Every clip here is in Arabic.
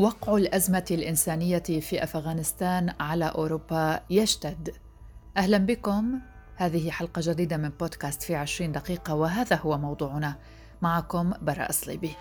وقع الأزمة الإنسانية في أفغانستان على أوروبا يشتد. أهلا بكم. هذه حلقة جديدة من بودكاست في عشرين دقيقة وهذا هو موضوعنا. معكم براء صليبي.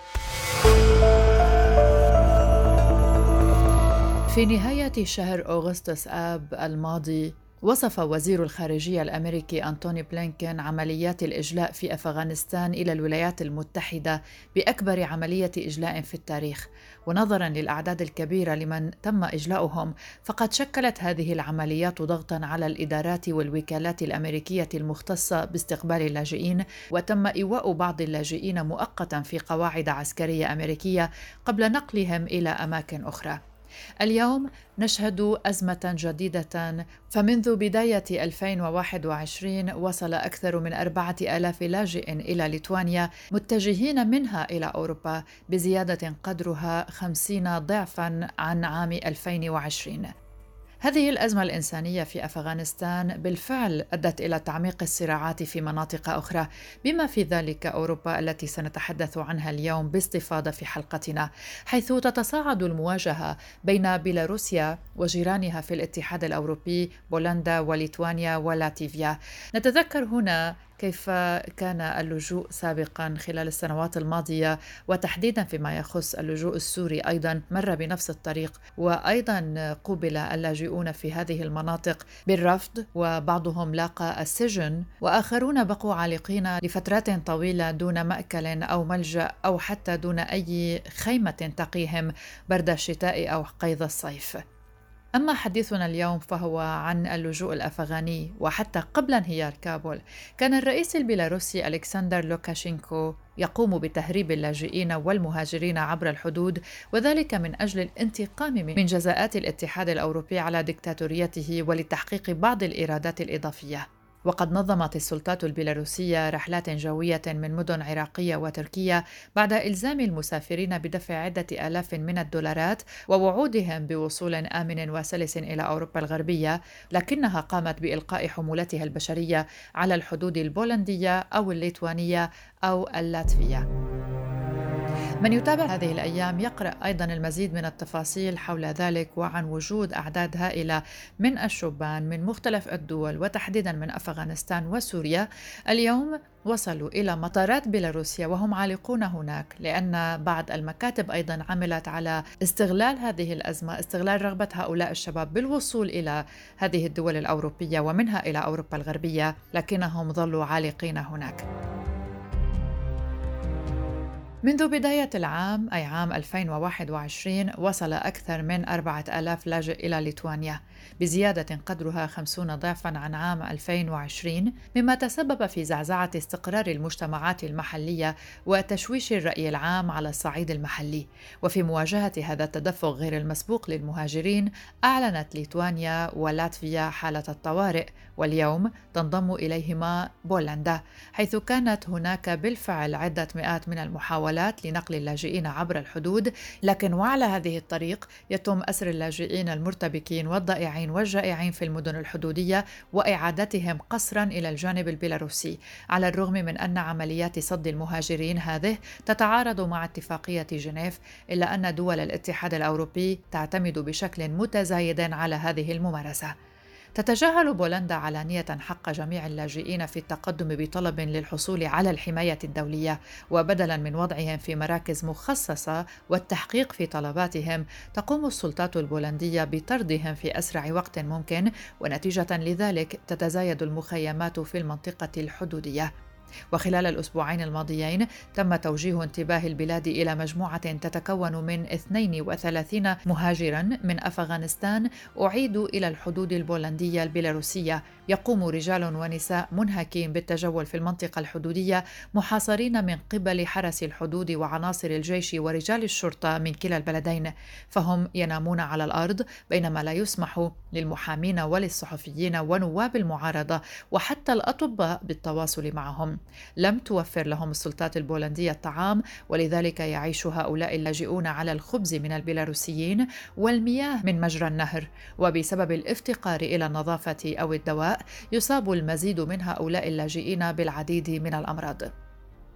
في نهاية شهر أغسطس آب الماضي وصف وزير الخارجية الأمريكي أنتوني بلينكين عمليات الإجلاء في أفغانستان إلى الولايات المتحدة بأكبر عملية إجلاء في التاريخ. ونظرا للأعداد الكبيرة لمن تم إجلاؤهم فقد شكلت هذه العمليات ضغطا على الإدارات والوكالات الأمريكية المختصة باستقبال اللاجئين وتم إيواء بعض اللاجئين مؤقتا في قواعد عسكرية أمريكية قبل نقلهم إلى أماكن أخرى. اليوم نشهد أزمة جديدة فمنذ بداية 2021 وصل أكثر من أربعة آلاف لاجئ إلى ليتوانيا متجهين منها إلى أوروبا بزيادة قدرها خمسين ضعفا عن عام 2020 هذه الأزمة الإنسانية في أفغانستان بالفعل أدت إلى تعميق الصراعات في مناطق أخرى بما في ذلك أوروبا التي سنتحدث عنها اليوم باستفاضة في حلقتنا حيث تتصاعد المواجهة بين بيلاروسيا وجيرانها في الاتحاد الأوروبي بولندا وليتوانيا ولاتيفيا نتذكر هنا كيف كان اللجوء سابقا خلال السنوات الماضية؟ وتحديدا فيما يخص اللجوء السوري أيضا مر بنفس الطريق. وأيضا قوبل اللاجئون في هذه المناطق بالرفض وبعضهم لاقى السجن. وآخرون بقوا عالقين لفترات طويلة دون مأكل أو ملجأ أو حتى دون أي خيمة تقيهم برد الشتاء أو قيظ الصيف. أما حديثنا اليوم فهو عن اللجوء الأفغاني وحتى قبل انهيار كابول كان الرئيس البيلاروسي ألكسندر لوكاشينكو يقوم بتهريب اللاجئين والمهاجرين عبر الحدود وذلك من أجل الانتقام من جزاءات الاتحاد الأوروبي على دكتاتوريته ولتحقيق بعض الإيرادات الإضافية. وقد نظمت السلطات البيلاروسية رحلات جوية من مدن عراقية وتركية بعد إلزام المسافرين بدفع عدة آلاف من الدولارات ووعودهم بوصول آمن وسلس إلى أوروبا الغربية، لكنها قامت بإلقاء حمولتها البشرية على الحدود البولندية أو الليتوانية أو اللاتفية. من يتابع هذه الأيام يقرأ أيضا المزيد من التفاصيل حول ذلك وعن وجود أعداد هائلة من الشبان من مختلف الدول وتحديدا من أفغانستان وسوريا. اليوم وصلوا إلى مطارات بيلاروسيا وهم عالقون هناك لأن بعض المكاتب أيضا عملت على استغلال هذه الأزمة استغلال رغبة هؤلاء الشباب بالوصول إلى هذه الدول الأوروبية ومنها إلى أوروبا الغربية لكنهم ظلوا عالقين هناك. منذ بداية العام أي عام 2021 وصل أكثر من 4000 لاجئ إلى ليتوانيا بزيادة قدرها 50 ضعفا عن عام 2020 مما تسبب في زعزعة استقرار المجتمعات المحلية وتشويش الرأي العام على الصعيد المحلي. وفي مواجهة هذا التدفق غير المسبوق للمهاجرين أعلنت ليتوانيا ولاتفيا حالة الطوارئ واليوم تنضم إليهما بولندا حيث كانت هناك بالفعل عدة مئات من المحاولات لنقل اللاجئين عبر الحدود لكن وعلى هذه الطريق يتم أسر اللاجئين المرتبكين والضائعين والجائعين في المدن الحدودية وإعادتهم قسرا إلى الجانب البيلاروسي. على الرغم من أن عمليات صد المهاجرين هذه تتعارض مع اتفاقية جنيف إلا أن دول الاتحاد الأوروبي تعتمد بشكل متزايد على هذه الممارسة. تتجاهل بولندا علانية حق جميع اللاجئين في التقدم بطلب للحصول على الحماية الدولية وبدلا من وضعهم في مراكز مخصصة والتحقيق في طلباتهم تقوم السلطات البولندية بطردهم في أسرع وقت ممكن ونتيجة لذلك تتزايد المخيمات في المنطقة الحدودية. وخلال الأسبوعين الماضيين تم توجيه انتباه البلاد إلى مجموعة تتكون من 32 مهاجرا من أفغانستان أعيدوا إلى الحدود البولندية البيلاروسية. يقوم رجال ونساء منهكين بالتجول في المنطقة الحدودية محاصرين من قبل حرس الحدود وعناصر الجيش ورجال الشرطة من كلا البلدين فهم ينامون على الأرض بينما لا يسمح للمحامين وللصحفيين ونواب المعارضة وحتى الأطباء بالتواصل معهم. لم توفر لهم السلطات البولندية الطعام ولذلك يعيش هؤلاء اللاجئون على الخبز من البيلاروسيين والمياه من مجرى النهر. وبسبب الافتقار إلى النظافة أو الدواء يصاب المزيد من هؤلاء اللاجئين بالعديد من الأمراض.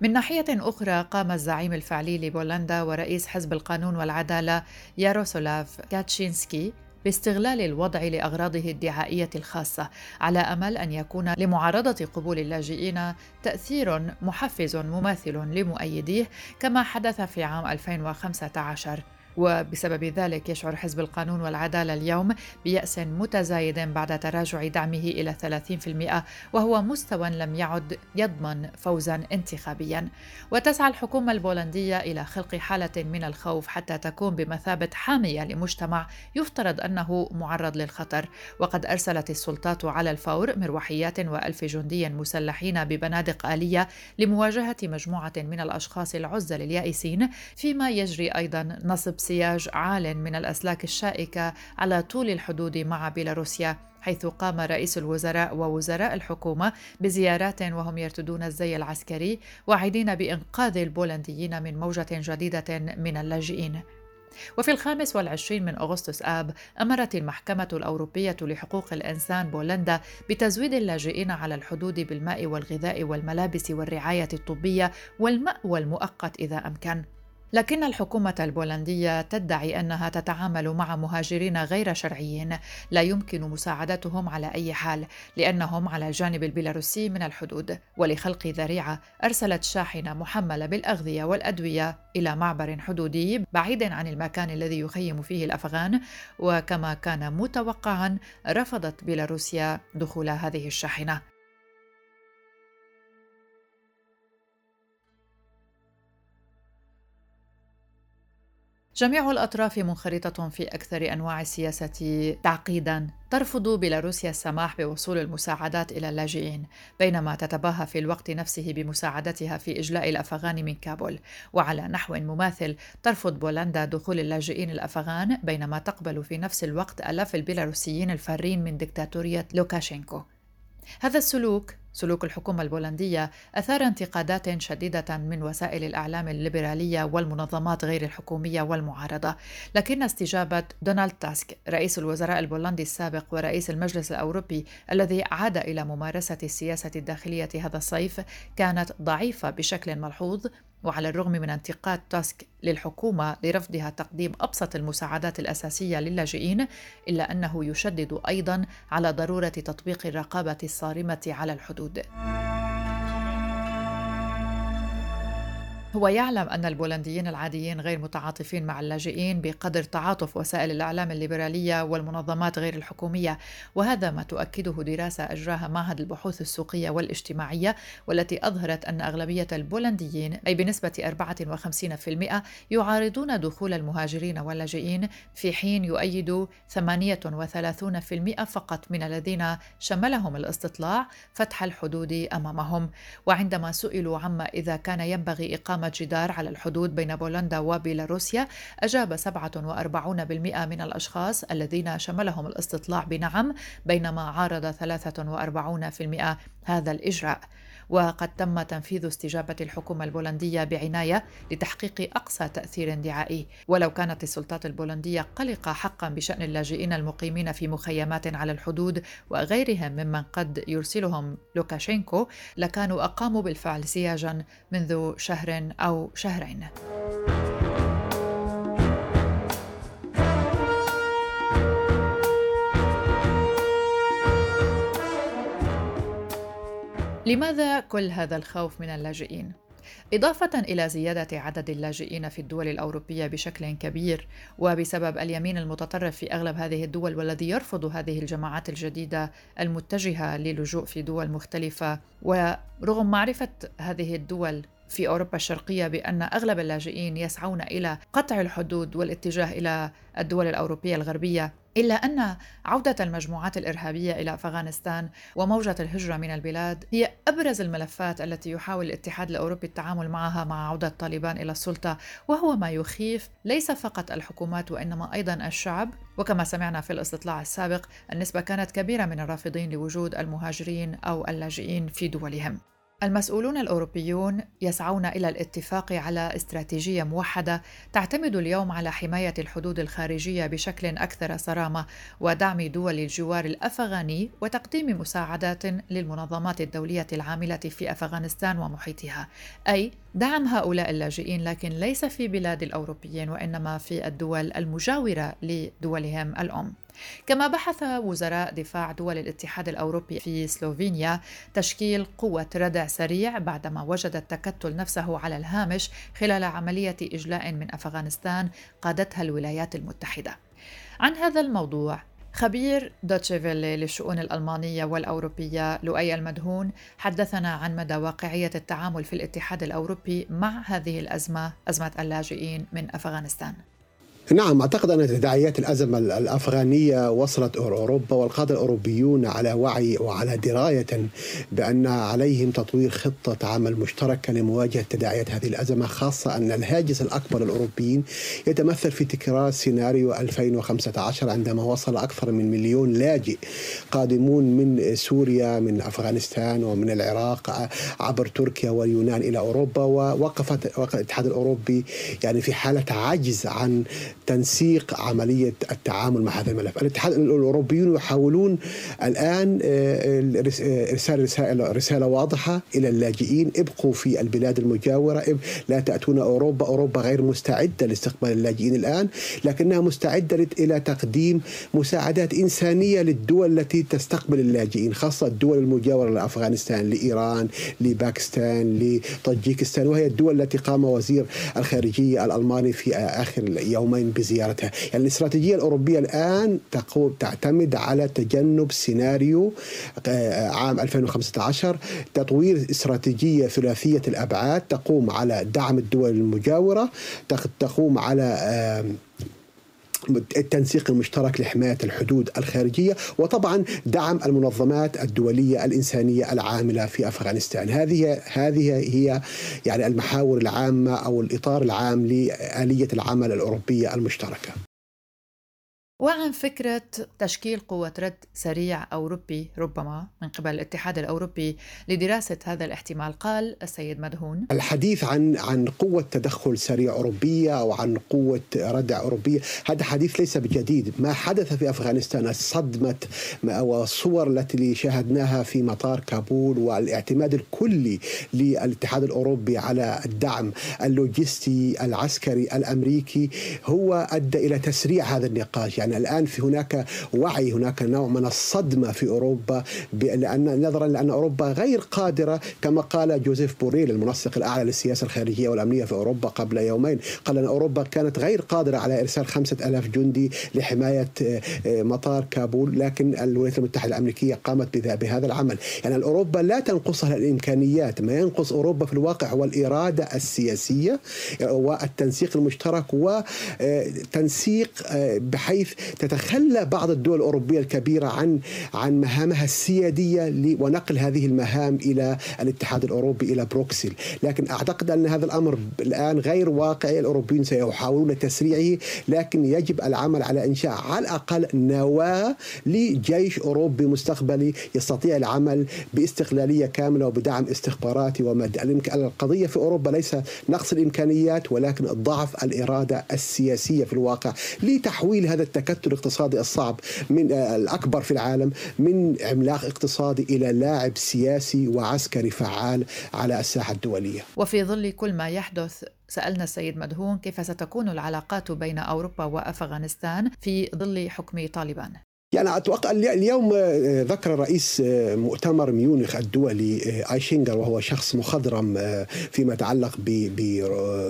من ناحية أخرى قام الزعيم الفعلي لبولندا ورئيس حزب القانون والعدالة ياروسولاف كاتشينسكي باستغلال الوضع لأغراضه الدعائية الخاصة على أمل أن يكون لمعارضة قبول اللاجئين تأثير محفز مماثل لمؤيديه كما حدث في عام 2015 وبسبب ذلك يشعر حزب القانون والعدالة اليوم بيأس متزايد بعد تراجع دعمه إلى 30% وهو مستوى لم يعد يضمن فوزا انتخابيا. وتسعى الحكومة البولندية إلى خلق حالة من الخوف حتى تكون بمثابة حامية لمجتمع يفترض أنه معرض للخطر. وقد أرسلت السلطات على الفور مروحيات وألف جندي مسلحين ببنادق آلية لمواجهة مجموعة من الأشخاص العزل اليائسين فيما يجري أيضا نصب سياج عال من الأسلاك الشائكة على طول الحدود مع بيلاروسيا حيث قام رئيس الوزراء ووزراء الحكومة بزيارات وهم يرتدون الزي العسكري واعدين بإنقاذ البولنديين من موجة جديدة من اللاجئين. وفي الخامس والعشرين من أغسطس آب أمرت المحكمة الأوروبية لحقوق الإنسان بولندا بتزويد اللاجئين على الحدود بالماء والغذاء والملابس والرعاية الطبية والمأوى المؤقت إذا أمكن. لكن الحكومة البولندية تدعي أنها تتعامل مع مهاجرين غير شرعيين لا يمكن مساعدتهم على أي حال لأنهم على الجانب البيلاروسي من الحدود. ولخلق ذريعة أرسلت شاحنة محملة بالأغذية والأدوية إلى معبر حدودي بعيد عن المكان الذي يخيم فيه الأفغان. وكما كان متوقعا رفضت بيلاروسيا دخول هذه الشاحنة. جميع الأطراف منخرطة في أكثر أنواع السياسة تعقيدا. ترفض بيلاروسيا السماح بوصول المساعدات إلى اللاجئين بينما تتباهى في الوقت نفسه بمساعدتها في إجلاء الأفغان من كابول. وعلى نحو مماثل ترفض بولندا دخول اللاجئين الأفغان بينما تقبل في نفس الوقت آلاف البيلاروسيين الفارين من دكتاتورية لوكاشينكو. هذا السلوك سلوك الحكومة البولندية أثار انتقادات شديدة من وسائل الإعلام الليبرالية والمنظمات غير الحكومية والمعارضة، لكن استجابة دونالد تاسك رئيس الوزراء البولندي السابق ورئيس المجلس الأوروبي الذي عاد إلى ممارسة السياسة الداخلية هذا الصيف كانت ضعيفة بشكل ملحوظ. وعلى الرغم من انتقاد تاسك للحكومة لرفضها تقديم أبسط المساعدات الأساسية للاجئين إلا أنه يشدد أيضا على ضرورة تطبيق الرقابة الصارمة على الحدود. で。هو يعلم أن البولنديين العاديين غير متعاطفين مع اللاجئين بقدر تعاطف وسائل الإعلام الليبرالية والمنظمات غير الحكومية وهذا ما تؤكده دراسة أجراها معهد البحوث السوقية والاجتماعية والتي أظهرت أن أغلبية البولنديين أي بنسبة 54% يعارضون دخول المهاجرين واللاجئين في حين يؤيد 38% فقط من الذين شملهم الاستطلاع فتح الحدود أمامهم. وعندما سئلوا عما إذا كان ينبغي إقامة إقامة جدار على الحدود بين بولندا وبيلاروسيا أجاب 47% من الأشخاص الذين شملهم الاستطلاع بنعم بينما عارض 43% هذا الإجراء. وقد تم تنفيذ استجابة الحكومة البولندية بعناية لتحقيق أقصى تأثير دعائي ولو كانت السلطات البولندية قلقة حقا بشأن اللاجئين المقيمين في مخيمات على الحدود وغيرهم ممن قد يرسلهم لوكاشينكو لكانوا أقاموا بالفعل سياجا منذ شهر أو شهرين. لماذا كل هذا الخوف من اللاجئين؟ إضافة إلى زيادة عدد اللاجئين في الدول الأوروبية بشكل كبير وبسبب اليمين المتطرف في أغلب هذه الدول والذي يرفض هذه الجماعات الجديدة المتجهة للجوء في دول مختلفة ورغم معرفة هذه الدول في أوروبا الشرقية بأن أغلب اللاجئين يسعون إلى قطع الحدود والاتجاه إلى الدول الأوروبية الغربية إلا أن عودة المجموعات الإرهابية إلى أفغانستان وموجة الهجرة من البلاد هي أبرز الملفات التي يحاول الاتحاد الأوروبي التعامل معها مع عودة طالبان إلى السلطة وهو ما يخيف ليس فقط الحكومات وإنما أيضا الشعب. وكما سمعنا في الاستطلاع السابق النسبة كانت كبيرة من الرافضين لوجود المهاجرين أو اللاجئين في دولهم. المسؤولون الأوروبيون يسعون إلى الاتفاق على استراتيجية موحدة تعتمد اليوم على حماية الحدود الخارجية بشكل أكثر صرامة ودعم دول الجوار الأفغاني وتقديم مساعدات للمنظمات الدولية العاملة في أفغانستان ومحيطها. أي دعم هؤلاء اللاجئين لكن ليس في بلاد الأوروبيين وإنما في الدول المجاورة لدولهم الأم. كما بحث وزراء دفاع دول الاتحاد الأوروبي في سلوفينيا تشكيل قوة ردع سريع بعدما وجد التكتل نفسه على الهامش خلال عملية إجلاء من أفغانستان قادتها الولايات المتحدة. عن هذا الموضوع خبير دوتشيفيلي للشؤون الألمانية والأوروبية لؤي المدهون حدثنا عن مدى واقعية التعامل في الاتحاد الأوروبي مع هذه الأزمة أزمة اللاجئين من أفغانستان نعم أعتقد أن تداعيات الأزمة الأفغانية وصلت أوروبا والقادة الأوروبيون على وعي وعلى دراية بأن عليهم تطوير خطة عمل مشتركة لمواجهة تداعيات هذه الأزمة خاصة أن الهاجس الأكبر للأوروبيين يتمثل في تكرار سيناريو 2015 عندما وصل أكثر من مليون لاجئ قادمون من سوريا من أفغانستان ومن العراق عبر تركيا واليونان إلى أوروبا ووقفت الاتحاد الأوروبي يعني في حالة عجز عن تنسيق عملية التعامل مع هذا الملف. الاتحاد الأوروبيون يحاولون الآن آه، إرسال رسالة, رسالة واضحة إلى اللاجئين. ابقوا في البلاد المجاورة. لا تأتون أوروبا. أوروبا غير مستعدة لاستقبال اللاجئين الآن لكنها مستعدة إلى تقديم مساعدات إنسانية للدول التي تستقبل اللاجئين خاصة الدول المجاورة لأفغانستان لإيران لباكستان لطاجيكستان وهي الدول التي قام وزير الخارجية الألماني في آخر يومين بزيارتها. يعني الاستراتيجية الأوروبية الآن تقوم تعتمد على تجنب سيناريو آه، عام 2015 تطوير استراتيجية ثلاثية الأبعاد تقوم على دعم الدول المجاورة تقوم على التنسيق المشترك لحماية الحدود الخارجية وطبعا دعم المنظمات الدولية الإنسانية العاملة في أفغانستان. هذه هذه هي يعني المحاور العامة أو الإطار العام لآلية العمل الأوروبية المشتركة. وعن فكرة تشكيل قوة رد سريع أوروبي ربما من قبل الاتحاد الأوروبي لدراسة هذا الاحتمال قال السيد مدهون. الحديث عن عن قوة تدخل سريع أوروبية أو عن قوة ردع أوروبية هذا حديث ليس بجديد. ما حدث في أفغانستان الصدمة والصور التي شاهدناها في مطار كابول والاعتماد الكلي للاتحاد الأوروبي على الدعم اللوجستي العسكري الأمريكي هو أدى إلى تسريع هذا النقاش. يعني الآن في هناك وعي هناك نوع من الصدمة في أوروبا لأن نظرا لأن أوروبا غير قادرة كما قال جوزيف بوريل المنسق الأعلى للسياسة الخارجية والأمنية في أوروبا قبل يومين قال أن أوروبا كانت غير قادرة على خمسة ألاف جندي لحماية آه، آه، مطار كابول لكن الولايات المتحدة الأمريكية قامت بهذا العمل. يعني أوروبا لا تنقصها الإمكانيات ما ينقص أوروبا في الواقع هو الإرادة السياسية والتنسيق المشترك وتنسيق آه، بحيث تتخلى بعض الدول الأوروبية الكبيرة عن عن مهامها السيادية ونقل هذه المهام إلى الاتحاد الأوروبي إلى بروكسل. لكن أعتقد أن هذا الأمر الآن غير واقعي الأوروبيون سيحاولون تسريعه لكن يجب العمل على إنشاء على الأقل نواة لجيش أوروبي مستقبلي يستطيع العمل باستقلالية كاملة وبدعم استخباراتي ومادي القضية في أوروبا ليس نقص الإمكانيات ولكن ضعف الإرادة السياسية في الواقع لتحويل هذا التكتل التكتل الاقتصادي الصعب من آه، الأكبر في العالم من عملاق اقتصادي إلى لاعب سياسي وعسكري فعال على الساحة الدولية. وفي ظل كل ما يحدث سألنا السيد مدهون كيف ستكون العلاقات بين أوروبا وأفغانستان في ظل حكم طالبان. يعني أتوقع اليوم آه، ذكر رئيس آه، مؤتمر ميونخ الدولي آه، ايشينجر وهو شخص مخضرم فيما يتعلق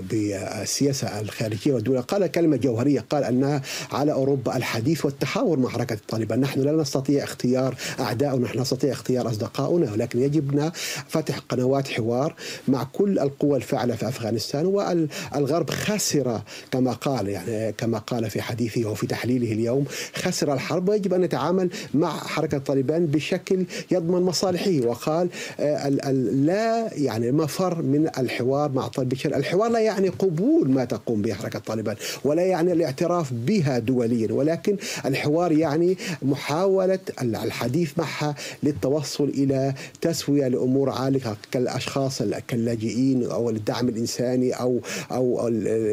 بالسياسة الخارجية والدولة قال كلمة جوهرية قال أنها على أوروبا الحديث والتحاور مع حركة الطالبان. نحن لا نستطيع اختيار اعدائنا نحن نستطيع اختيار اصدقائنا ولكن يجبنا فتح قنوات حوار مع كل القوى الفاعلة في أفغانستان والغرب خسر كما قال يعني كما قال في حديثه وفي تحليله اليوم خسر الحرب ويجب يجب أن يتعامل مع حركة طالبان بشكل يضمن مصالحه. وقال آه، لا يعني مفر من الحوار مع بشر. الحوار لا يعني قبول ما تقوم به حركة طالبان ولا يعني الاعتراف بها دوليا. ولكن الحوار يعني محاولة الحديث معها للتوصل إلى تسوية لأمور عالقة كالأشخاص كاللاجئين أو الدعم الإنساني أو أو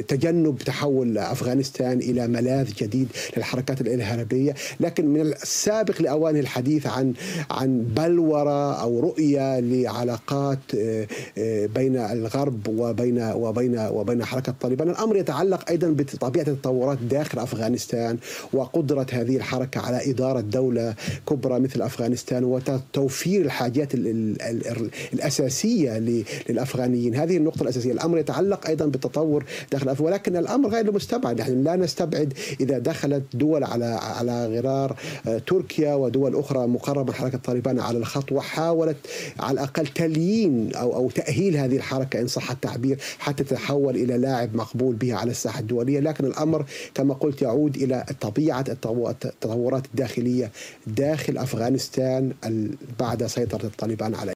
تجنب تحول أفغانستان إلى ملاذ جديد للحركات الإرهابية. لكن من السابق لأوان الحديث عن عن بلورة أو رؤية لعلاقات آه، آه، بين الغرب وبين وبين وبين حركة طالبان. الأمر يتعلق أيضا بطبيعة التطورات داخل أفغانستان وقدرة هذه الحركة على إدارة دولة كبرى مثل أفغانستان وتوفير الحاجات الأساسية للأفغانيين. هذه النقطة الأساسية. الأمر يتعلق أيضا بالتطور داخل ولكن الأمر غير مستبعد. نحن لا نستبعد إذا دخلت دول على على غرار آه، تركيا ودول أخرى مقربة من حركة طالبان على الخط وحاولت على الأقل تليين أو أو تأهيل هذه الحركة إن صح التعبير حتى تتحول إلى لاعب مقبول بها على الساحة الدولية. لكن الأمر كما قلت يعود إلى طبيعة التطورات الداخلية داخل أفغانستان بعد سيطرة الطالبان على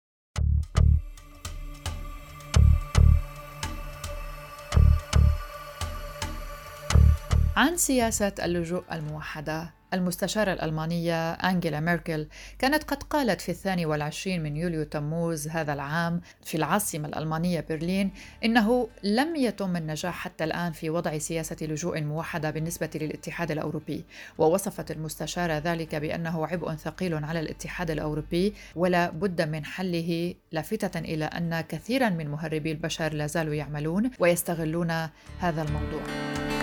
عن سياسة اللجوء الموحدة. المستشارة الألمانية أنجيلا ميركل كانت قد قالت في الثاني والعشرين من يوليو تموز هذا العام في العاصمة الألمانية برلين إنه لم يتم النجاح حتى الآن في وضع سياسة لجوء موحدة بالنسبة للاتحاد الأوروبي ووصفت المستشارة ذلك بأنه عبء ثقيل على الاتحاد الأوروبي ولا بد من حله لافتة إلى أن كثيرا من مهربي البشر لا زالوا يعملون ويستغلون هذا الموضوع.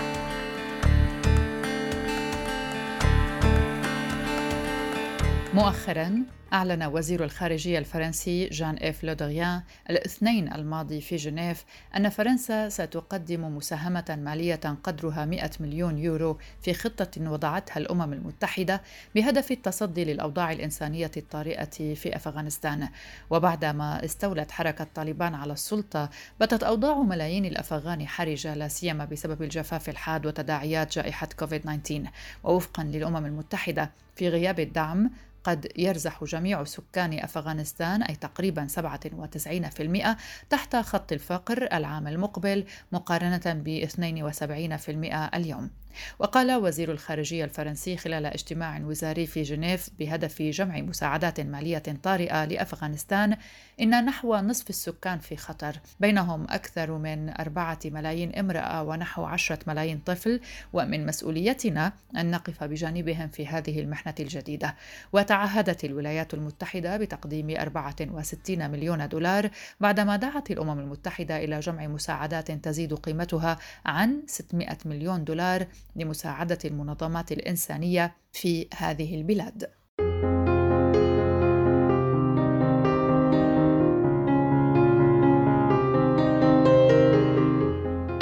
مؤخرا أعلن وزير الخارجية الفرنسي جان إيف لودريان الاثنين الماضي في جنيف أن فرنسا ستقدم مساهمة مالية قدرها 100 مليون يورو في خطة وضعتها الأمم المتحدة بهدف التصدي للأوضاع الإنسانية الطارئة في أفغانستان. وبعدما استولت حركة طالبان على السلطة باتت أوضاع ملايين الأفغان حرجة لا سيما بسبب الجفاف الحاد وتداعيات جائحة كوفيد 19 ووفقا للأمم المتحدة في غياب الدعم قد يرزح جميع سكان أفغانستان أي تقريبا 97% تحت خط الفقر العام المقبل مقارنة ب 72% اليوم. وقال وزير الخارجية الفرنسي خلال اجتماع وزاري في جنيف بهدف جمع مساعدات مالية طارئة لأفغانستان إن نحو نصف السكان في خطر. بينهم أكثر من أربعة ملايين امرأة ونحو عشرة ملايين طفل ومن مسؤوليتنا أن نقف بجانبهم في هذه المحنة الجديدة. وتعهدت الولايات المتحدة بتقديم 64 مليون دولار بعدما دعت الأمم المتحدة إلى جمع مساعدات تزيد قيمتها عن 600 مليون دولار لمساعدة المنظمات الإنسانية في هذه البلاد.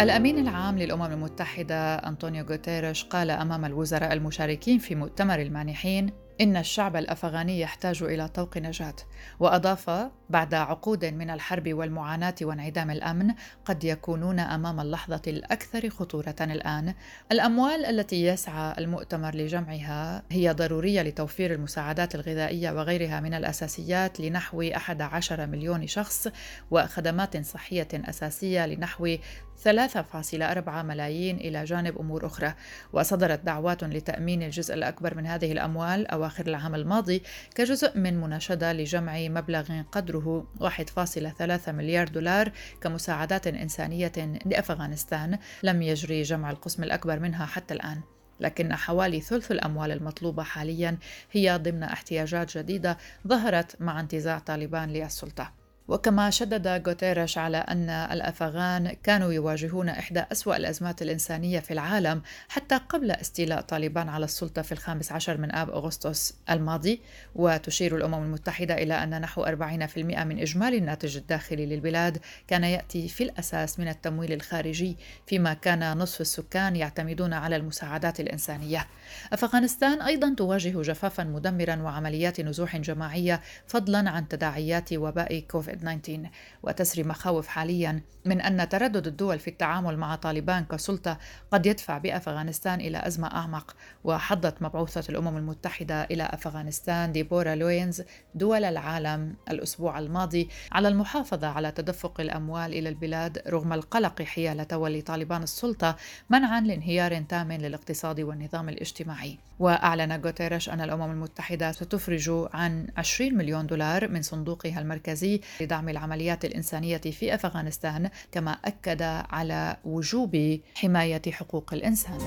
الأمين العام للأمم المتحدة أنطونيو غوتيريش قال أمام الوزراء المشاركين في مؤتمر المانحين إن الشعب الأفغاني يحتاج إلى طوق نجاة، وأضاف: بعد عقود من الحرب والمعاناة وانعدام الأمن، قد يكونون أمام اللحظة الأكثر خطورة الآن. الأموال التي يسعى المؤتمر لجمعها هي ضرورية لتوفير المساعدات الغذائية وغيرها من الأساسيات لنحو 11 مليون شخص، وخدمات صحية أساسية لنحو 3.4 ملايين إلى جانب أمور أخرى وصدرت دعوات لتأمين الجزء الأكبر من هذه الأموال أواخر العام الماضي كجزء من مناشدة لجمع مبلغ قدره 1.3 مليار دولار كمساعدات إنسانية لأفغانستان. لم يجري جمع القسم الأكبر منها حتى الآن. لكن حوالي ثلث الأموال المطلوبة حاليا هي ضمن احتياجات جديدة ظهرت مع انتزاع طالبان للسلطة. وكما شدد غوتيريش على أن الأفغان كانوا يواجهون إحدى أسوأ الأزمات الإنسانية في العالم حتى قبل استيلاء طالبان على السلطة في الخامس عشر من آب أغسطس الماضي وتشير الأمم المتحدة إلى أن نحو 40% من إجمالي الناتج الداخلي للبلاد كان يأتي في الأساس من التمويل الخارجي فيما كان نصف السكان يعتمدون على المساعدات الإنسانية. أفغانستان أيضا تواجه جفافا مدمرا وعمليات نزوح جماعية فضلا عن تداعيات وباء كوفيد. كوفيد-19 وتسري مخاوف حاليا من أن تردد الدول في التعامل مع طالبان كسلطة قد يدفع بأفغانستان إلى أزمة أعمق. وحضت مبعوثة الأمم المتحدة إلى أفغانستان ديبورا ليونز دول العالم الأسبوع الماضي على المحافظة على تدفق الأموال إلى البلاد رغم القلق حيال تولي طالبان السلطة منعا لانهيار تام للاقتصاد والنظام الاجتماعي. وأعلن غوتيريش أن الأمم المتحدة ستفرج عن 20 مليون دولار من صندوقها المركزي لدعم العمليات الإنسانية في أفغانستان كما أكد على وجوب حماية حقوق الإنسان.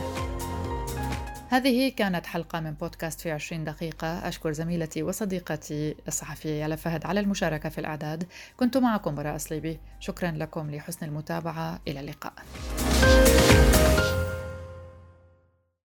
هذه كانت حلقة من بودكاست في 20 دقيقة. أشكر زميلتي وصديقتي الصحفية يالا فهد على المشاركة في الإعداد. كنت معكم براء صليبي شكرا لكم لحسن المتابعة. إلى اللقاء.